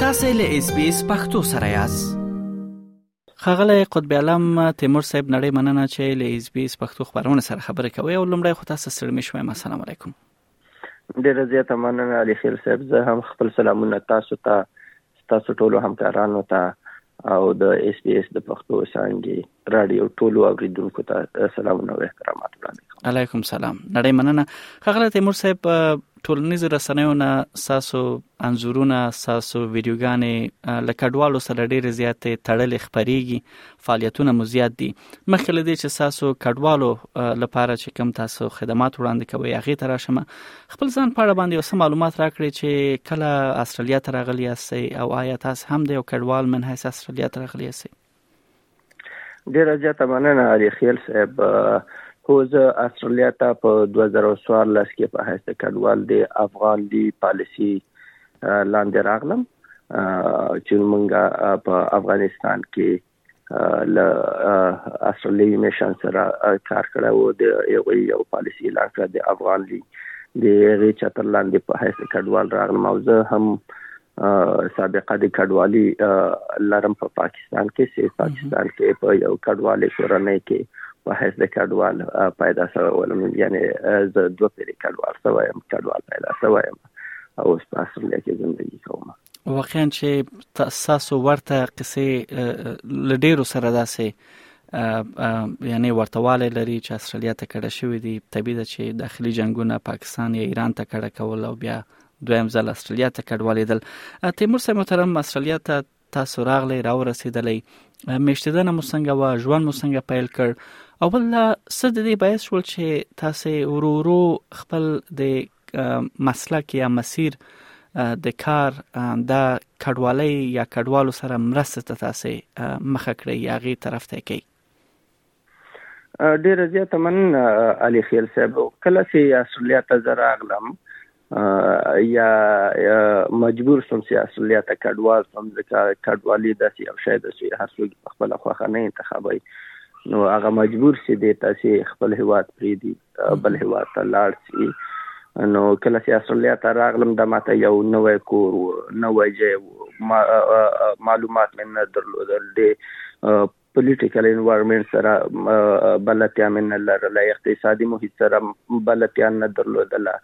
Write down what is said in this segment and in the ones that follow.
تاسو له اس بي اس پختو سره یاست خغله قطب علم تیمور صاحب نړۍ مننه چې له اس بي اس پختو خبرونه سره خبرې کوي او لمړی خو تاسو سره مې شوم السلام علیکم ډیره زیاته مننه علي خیل صاحب زه هم خپل سلامونه تاسو ته تا ستاسو ټولو همکارانو ته او د اس بي اس د پښتو څنګه رادیو ټولو اوریدونکو ته سلامونه او احترامات وړاندې کوم علیکم سلام نړۍ مننه خغله تیمور صاحب ټولنیز رسنیو نه ساسو انزورونه ساسو ویډیوګانې لکه ډوالو سره ډېر زیاتې تړلې خبريږي فعالیتونه مو زیات دي مخکې له دې چې تاسو کډوالو لپاره چې کم تاسو خدمات وړاندې کوي هغه تر شمه خپل ځان په اړه باندې اوسه معلومات راکړي چې کله استرالیا ته راغلی یاستئ او آیا تاسو هم د یو کډوال من حیث استرالیا ته راغلی یاستئ ډیره زیاته مننه علي خیل صاحب هو زه استرالیا ته په 2014 کې په حیث کډوال د افغان دی پالیسی لاندې راغلم چې مونږه په افغانستان کې له استرالیي نشان سره کار کړی و د یوې یو پالیسي اعلان کړه د افغان لیګ د هغې چتر لاندې په حیث کډوال راغلم او زه هم سابقه د کډوالي لرم په پاکستان کې سي پاکستان کې په یو کډوالي کورنۍ کې په حیث د کډوال پیدا شوی ولم یعنی زه دوه پیری کډوال شوی يم کډوال پیدا شوی يم او اوس په اصل کې زندگی کوم واقعا چې تاسو ورته قصې لډیرو سره داسې یعنی ورتواله لري چې استرالیا ته کډه شوې دي طبیعي ده چې داخلي جنگونه پاکستان یا ایران ته کډه کول او بیا دویم ځل استرالیا ته کډوالیدل تیمور صاحب محترم استرالیا ته تاسو راغلی را ورسېدلی میشتدنه مو څنګه وا ژوند مو څنګه پیل کړ او بل څه د دې باعث شول چې تاسو ورو ورو خپل د مسلک یا مسیر د کار د کډوالۍ یا کډوالو سره مرسته ته تاسو مخه کړی یا غي طرف ته کوي ډیر زیات من علي خیل صاحب کله چې یا سولیا ته زراغلم یا مجبور سم چې اصلیا ته کډوال سم ځکه کډوالي د یو شی د سي هر څوک خپل خوخه نه انتخابي نو هغه مجبور سي د تاسو خپل هواد پری دي بل هیواد ته لاړ شي نو کله چې استرالیا ته راغلم د ماته یو نوې کور و نوې ځای معلومات مې نه درلودل ډېر پولیټیکل انوایرنمنت سره بلتیا مې نه لرله اقتصادي محیط سره بلتیا نه درلودله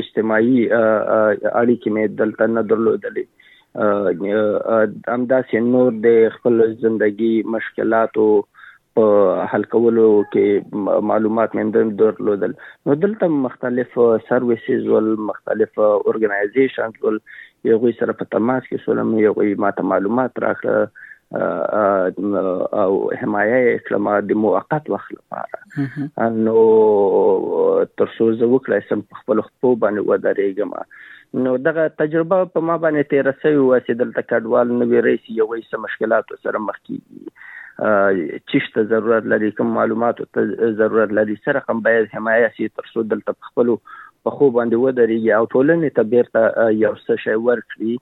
اجتماعي اړیکې مې دلته نه درلودلې همداسې نور د خپل زندگی مشکلاتو په حل کولو کې معلومات مې درلودل نو دلته مختلف سرویسز ول مختلف اورګنایزیشن ول یو غوي سره په تماس کې سولم یو غوي ماته معلومات راکړه او حمایه کړم د موقت وخت لپاره نو تر څو زه وکړای سم په خپل خپل باندې ودرېږم نو دغه تجربه په ما باندې تیر سوی و چې دلته کډوال نوی رئیس یوې څه مشکلاتو سره مخ کیږي چیش ته ضرورت لري کوم معلوماتو ته ضرورت لري سره رقم باید حمایه شي تر څو دلته په خپل په خو باندې ودرېږي او ټولنې ته بیرته یو څه شی ورکړي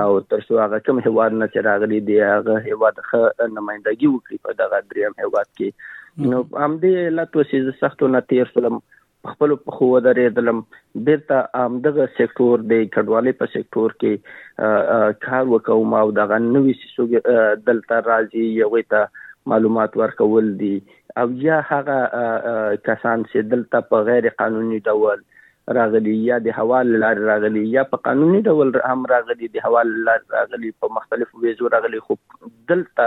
او تر څو هغه کوم هواد نه چې راغلي دی هغه هواد ښه نمائندګي وکړي په دغه دریم هواد کې نو هم دې علت وسې زه سختو نه تیر سلم په خپلو پښو ودرېدلم، بېرته همدغه سکټور د کډوالۍ په سکټور کې کار وکوم او دغه نوي سیسوګ دلته راځي یوې ته معلومات ورکول دي او یا هغه کسان چې دلته په غیر قانوني ډول راغلي یا د هوا له لارې راغلي یا په قانوني ډول هم راغلي د هوا له لارې راغلي په مختلفو ویزو راغلي خو دلته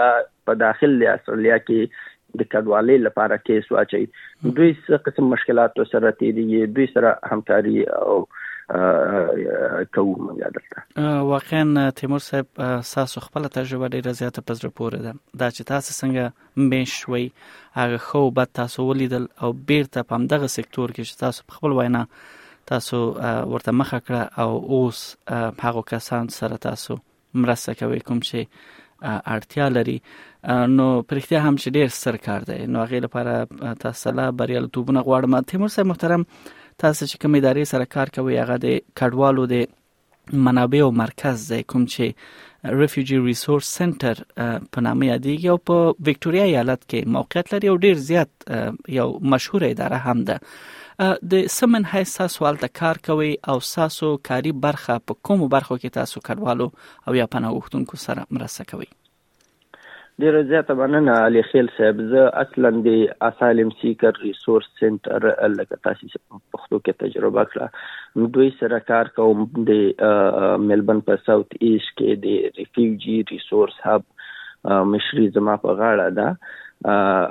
په داخل د استرالیا کې د کډوالۍ لپاره کیس واچي دوی څه قسم مشکلات سره تیریږي دوی سره همکاري او کوو موږ دلته واقعا تیمور صاحب تاسو خپل تجربه ډیره زیاته پزره پوره ده دا چې تاسو څنګه مشوي هغه خو بد تاسو ولیدل او بیرته پام دغه سکتور کې چې تاسو خپل وینا تاسو ورته مخه کړه او اوس هغه کسان سره تاسو مرسته کوي کوم چې اړتیا لري نو پرختیا هم چې ډیر ستر کار دی نو هغه لپاره تاسو له بریالیتوبونه غواړم تیمور صاحب محترم تاسو چې کوم ادارې سره کار کوي هغه د کډوالو د منابع او مرکز دی کوم چې ریفیوجی ریسورس سنټر په نامه یادېږي او په وکټوريا ایالت کې موقعیت لري او ډیر زیات یو مشهور اداره هم ده د څه منحیث تاسو هلته کار کوي او تاسو کاري برخه په کومو برخو کې تاسو کډوالو او یا پناه غوښتونکو سره مرسته کوي ډیره زیاته مننه علي خیل صاحب زه اصلا د اسایلم سیکر ریسورس سنټر لکه تاسو پښتو کې تجربه کړه دوی سره کار کوم د ملبن په ساوث ایست کې د ریفیوجی ریسورس هب مشري زما په غاړه ده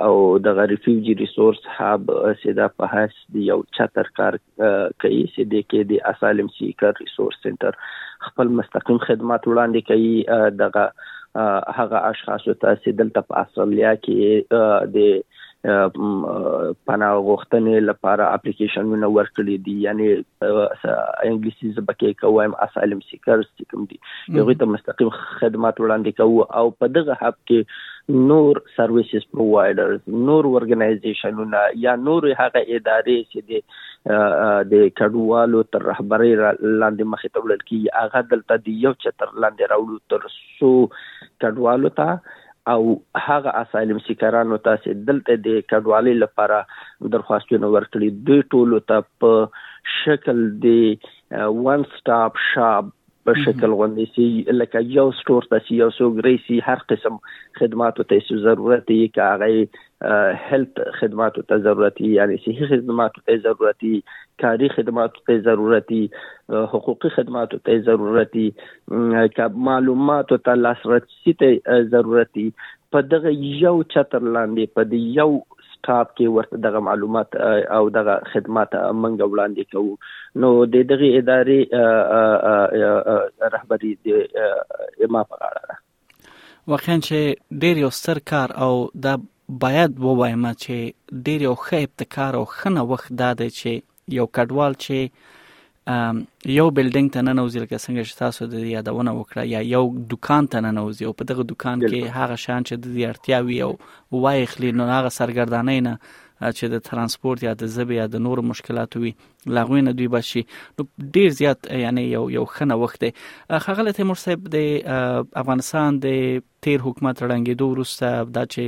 او دغه ریفیوجی ریسورس هاب چې دا په حیث د یو چتر کار کوي چې د کې د اسالم سیکر ریسورس سنټر خپل مستقیم خدمات وړاندې کوي دغه هغه اشخاص ته چې دلته په استرالیا کې د پناه غوښتنې لپاره اپلیکیشنونه ورکړي دي یعنی انګلیسي زبه کې کوم اسالم سیکرز چې کوم دي یو ته مستقیم خدمات وړاندې کوو او په دغه حق کې نور سرویسز پرووایډرز نور ورګنایزیشنونه یا نور هغه ادارې چې د د کډوالو تر رهبرۍ لاندې مخې ته وړل کیږي هغه دلته د یو چتر لاندې راوړو تر څو کډوالو ته او هغه اسایلم سیکرانو ته چې دلته د کډوالۍ لپاره درخواستونه ورکړي دوی ټولو ته په شکل د وان سټاپ شاپ په شکل غوندې سي لکه یو سټور ته سي یو سو ګریسي هر قسم خدماتو ته سو ضرورت یې که هغه هیلت خدماتو ته ضرورت یې یعنی صحي خدماتو ته ضرورت یې کاری خدماتو ته ضرورت یې حقوقي خدماتو ته ضرورت یې که معلوماتو ته لاسرسي سی ته ضرورت دی په دغه یو چتر لاندې په دې یو سټاپ کې ورته دغه معلومات او دغه خدمات منګه وړاندې کوو نو د دغه ادارې رهبری د ما په غاړه ده واقعا چې ډیر یو ستر کار او دا باید ووایم چې ډیر یو ښه ابتکار او خنه وخت دا دی چې یو کډوال چې یو بلډینګ ته ننوځي لکه څنګه چې تاسو د یادونه وکړه یا یو دکان ته ننوځي او په دغه دکان کې هغه شان چې د اړتیا وي او وای خلی نو هغه سرګردانه نه چې د ترانسپورت یا د زبې یا د نورو مشکلاتو وي لاغوي نه دوی بشي نو ډیر زیات یعنی یو یو خنه وخت دی خغله تیمور صاحب د افغانستان د تیر حکومت رړنګېدو وروسته دا چې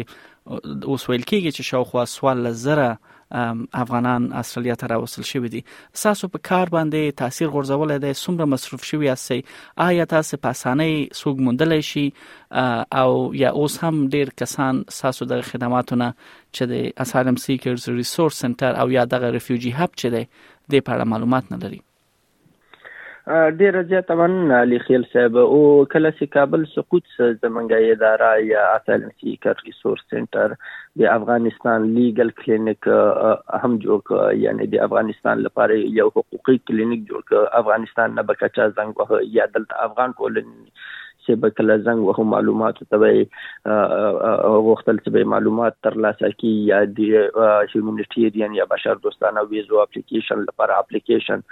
اوس ویل کېږي چې شاوخوا سوال زره افغانان استرالیا ته راوصل شوې دي تاسو په کار باندې تاثیر غورځولای دی څومره مصرف شوی یاستئ آیا تاسو په اسانۍ سوق موندلای شي او یا اوس هم ډیر کسان تاسو د خدماتو نه چې د اسایلم سیکرز ریسورس سنټر او یا دغه ریفیوجی هب چې دی د پاره معلومات نه لري ډیره زیاته مننه علي خیل صاحب او کله چې کابل سقوط سه زمونږ اداره یا اسایلم سیکر ریسورس سنټر د افغانستان لیګل کلینیک هم جوړ ک یعنی د افغانستان لپاره یو حقوقي کلینیک جوړ ک افغانستان نه بکچا زنګ وه یا دلته افغان ټولنې چې به کله زنګ وه معلوماتو ته به غوښتل چې به معلومات تر لاسه کی یا د هیومانیټیرین یا بشر دوستانه ویزو اپلیکیشن لپاره اپلیکیشن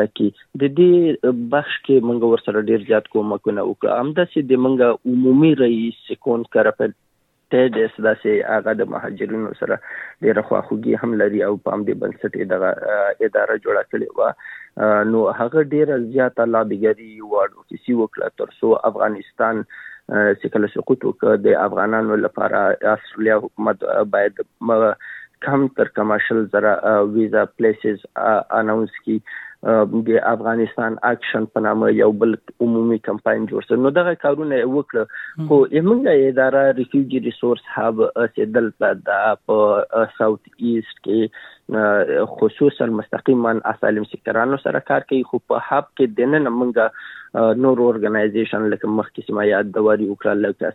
د کی د دې بخش کې موږ ورسره ډیر زیات کومکونه وکړو همداسې د موږ عمومي رئیس کون کرپل ټیډیس داسې هغه د مهاجرینو سره ډېره خواخوږي هم لري او په همدې بنسټ یې دغه اداره جوړه کړې وه نو هغه ډېره زیاته لابیګري او اډوکیسي وکړه تر څو افغانستان چې کله سقوط وکړ د افغانانو لپاره استرالیا حکومت باید کم تر کمه شل زره ویزا پلیسز اناونس کی د افغانستان اکشن په نامه یو بل عمومي کمپاین جوړ سره نو دغه کارونه وکړه خو موږ اداره ریفیوجی ریسورس هاب چې دلته د په ساوث ایست کې خصوصا مستقیما اسالم سیکرانو سره کار کوي خو په هاب کې دنه موږ نور اورګنایزیشن لکه مخکې سم یاد دواري وکړه لکه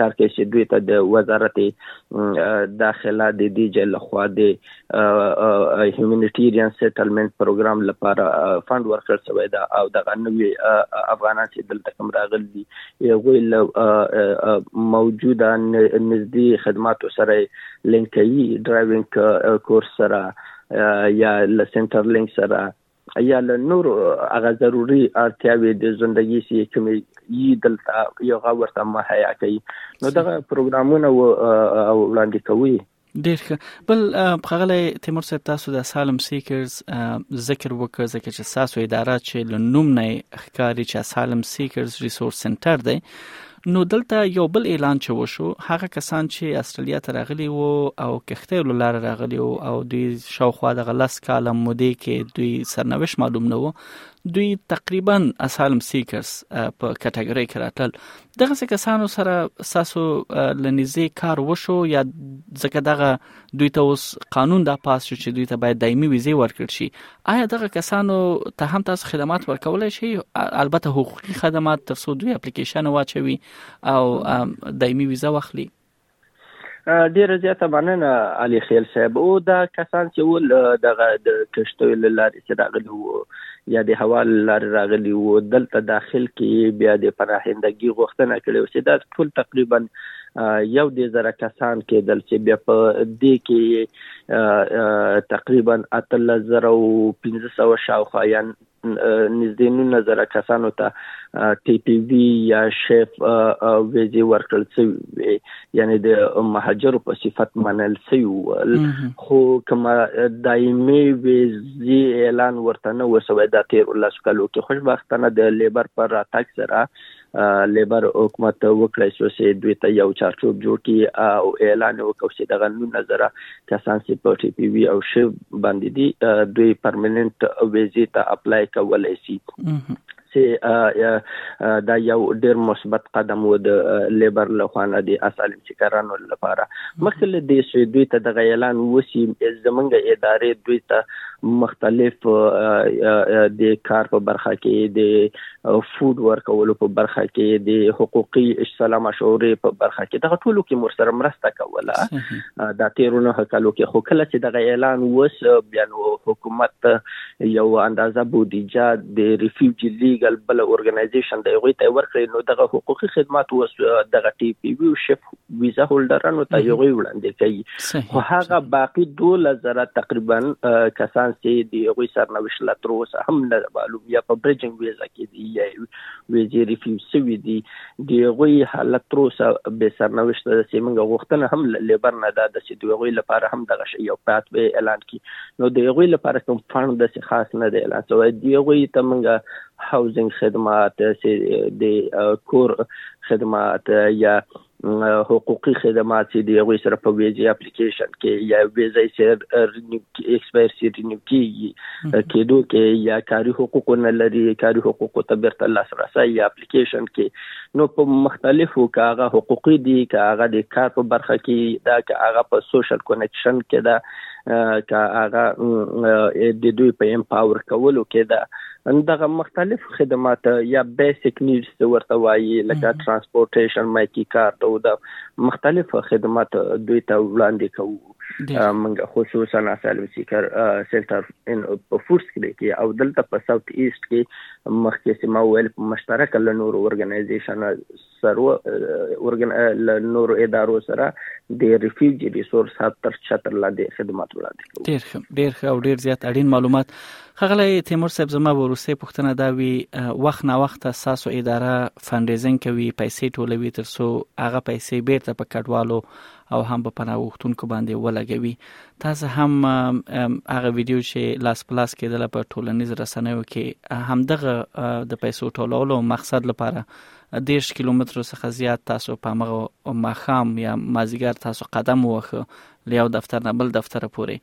ترکه چې دوی ته د وزارت داخله د دې جې لخوا د هیومانیټیرین سیټلمنټ پروګرام لپاره فند ورکړل شوی دا او دغه نوی افغانان چې دلته کوم راغلي دي هغوی له موجوده نږدې خدماتو سره لینکوي ډرایوینګ کورس سره یا له سنټر لینک سره یا له نور هغه ضروري اړتیاوې د ژوندۍ سي کومې یي دلته یو غا ورته مهیا کوي نو دغه پروګرامونه وړاندې کوي ډیر ښه بل خغلی تیمور صاحب تاسو د سالم سیکرز ذکر وکړ ځکه چې تاسو اداره چې لنوم نه ښکاری چې سالم سیکرز ریسورس سنټر دی نو دلته یو بل اعلان چې وشو هغه کسان چې استرالیا ته راغلي وو او کښته له لار راغلي وو او دوی شاوخوا د غلس کال مودې کې دوی سرنوشت معلوم نه وو دوی تقریبا اسالم سیکرز په کټګوري کې راتل دغه کسانو سره ساسو لنیزي کار وشو یا ځکه دغه دوی ته اوس قانون دا پاس شو چې دوی ته باید دایمي ویزه ورکړ شي آیا دغه کسانو ته هم تاسو خدمات ورکولای شي البته حقوقي خدمات تر څو دوی اپلیکیشن واچوي او دایمي ویزه واخلي ډیره زیاته مننه علي خیل صاحب او دا کسان چې ول دغه د کشتو لارې چې راغلي وو یا د هوا لارې راغلي وو دلته داخل کې بیا د پناهندګي غوښتنه کړې او چې دا ټول تقریبا یو دې زره کسان کېدل چې بیا په دې کې تقریبا اتلس زره او پنځه سوه شاوخوا یا نږدې نولس زره کسانو ته ټي پي وي یا شیف ویزې ورکړل شوې یعنی د مهاجرو په صفت منل شوي خو کومه دایمي ویزې اعلان ورته نه وسوي دا تیر لس کلو کې خوشبختانه د لیبر پر راتګ سره لیبر حکومت وکړای شو چې دوی ته یو چارچوب جوړ کړي او اعلان وکړ چې دغه 19 زره کسان چې په ټي پي وي او شیو باندې دي دوی پرمننت ویزې ته اپلای کولای شي چې دا یو ډیر مثبت قدم و د لیبر له خوا نه دی اسالم سیکرانو لپاره مخکې له دې چې دوی ته د اعلان وسی زمونږ ادارې دوی ته مختلف د کار په برخه کې د فود ورکولو په برخه کې د حقوقي اصلاح مشورې په برخه کې دغه ټولو کې مور سره مرسته کوله دا تیرونه هکلو کې خو کله چې دغه اعلان وس بیا نو حکومت یو اندازه بودیجه د ریفیوجی لیګل بل اورګنایزیشن د یوې ته ورکړې نو دغه حقوقي خدمات وس دغه ټي پی وی شپ ویزه هولډرانو ته یو وړاندې کوي خو هغه باقی 12000 تقریبا کسان چې د یو سرنوشت لا تر اوسه هم نه معلوم یا په بریجنګ ویزه کې دی یا ویزه ریفیوز شوی دی د یو حالت تر اوسه به سرنوشت د سیمنګ غوښتنه هم لیبر نه ده د چې دوی لپاره هم دغه شی یو پات به اعلان کی نو د یو لپاره کوم فند د خاص نه دی اعلان شوی دی یو ته موږ هاوزنګ خدمات چې د کور خدمات یا حقوقي خدمات چې دی هغه سره په ویزه اپلیکیشن کې یا ویزه سره ایکسپایر سي رینیو کې کېدو کې یا کاری حقوق نه لري کاری حقوق ته بیرته لاسرسي یا اپلیکیشن کې نو په مختلفو کاغه حقوقي دي کاغه د کار په برخه کې دا کاغه په سوشل کنکشن کې دا کاغه د دوی په امپاور کولو کې دا دغه مختلف خدمات یا بیسیک نیډز ته ورته وایي لکه ترانسپورټیشن مایکی کارت او د مختلف خدمات دوی ته وړاندې کوو موږ خصوصا اسایلم سیکر سنټر ان په فورس کې او دلته په ساوث ایست کې مخکې سیمه ویل مشترک له نور اورګنایزیشن سرو ارګن له نورو ادارو سره د ریفیوجی ریسورس هب تر چتر لاندې خدمات وړاندې کوي ډیر ښه ډیر ښه او ډیر زیات اړین معلومات خغلی تیمور صاحب زما ورسته پښتنه دا وی وخت نا وخت ساسو اداره فنډریزینګ کوي پیسې ټولوي تر څو هغه پیسې بیرته په کډوالو او هم په پناه غوښتونکو باندې ولګوي تاسو هم هغه ویډیو چې لاس پلاس کېدل په ټولنیز رسنیو کې همدغه د پیسو ټولولو مقصد لپاره دېرش کیلومترو څخه زیات تاسو په همغه ماښام یا مازیګر تاسو قدم ووهه له یو دفتر نه بل دفتر پورې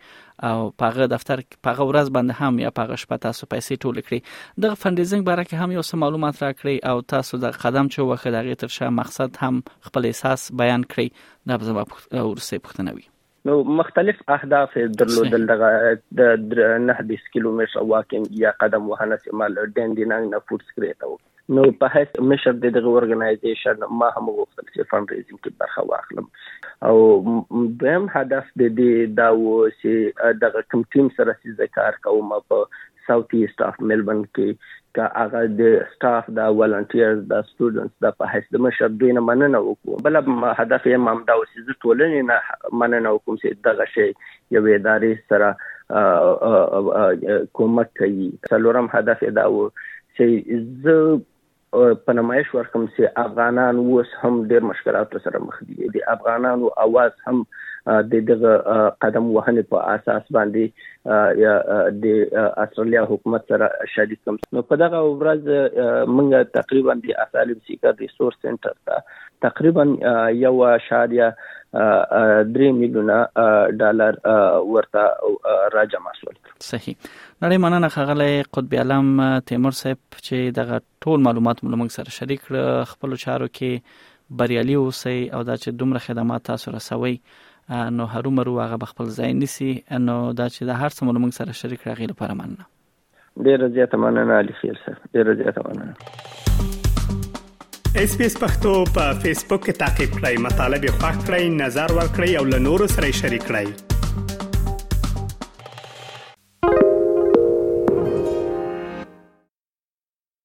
او پاغه دفتر پاغه ورځ باندې هم یا پاغه شپه تاسو پیسې ټول کړې د فنډریزینګ باره کې هم یو څه معلومات راکړي او تاسو د قدم چې وخه دغه تر شا مقصد هم خپل احساس بیان کړي دا زما ورسې پښتنوي نو مختلف اهداف درلودل دغه د 19 کیلومتر واکینګ یا قدم وهنه چې مال ډندیننګ نه فوټ سکرې ته نو په هیڅ مشر د دغه ارګنایزیشن ما هم غوښتل چې فند ریزینګ کې برخه واخلم او دویم هدف د دې دا و چې دغه کم ټیم سره چې کار کوم په ساوت ایست اف ملبورن کې که هغه د سټاف د والنټیرز د سټوډنټس د په حیث د مشر دوی نه مننه وکړو بل هدف یې مام دا اوس چې ټولنې نه مننه وکوم چې دغه شی یو ادارې سره کومک کوي څلورم هدف دا و چې زه په نمایش ورکړم چې افغانان اوس هم ډېر مشکلاتو سره مخ دي. د افغانانو اواز هم د دغه قدم وهنې په اساس باندې د استرالیا حکومت سره شریک کړم. نو په دغه ورځ موږ تقریبا د اسالیم سیکر ریسورس سنټر ته تقریبا یو اشاریه درې میلیونه ډالر ورته راجمع شول. صحیح نړۍ مننه خغلی قطب علم تیمور صاحب چې دغه ټول معلومات مو موږ سره شریک کړ خپل چارو کې بریالي اوسئ او دا چې دومره خدمات تاسو رسوي نو هرو مرو هغه خپل ځای نیسی نو دا چې د هر څه مو موږ سره شریک کړ غیر پر مننه ډیر زیاته مننه علي خیر صاحب ډیر زیاته مننه اس پی اس پختو په فیسبوک کې تا کې پلی مطلب یو فاک کړئ نظر ور کړئ او له نورو سره شریک کړئ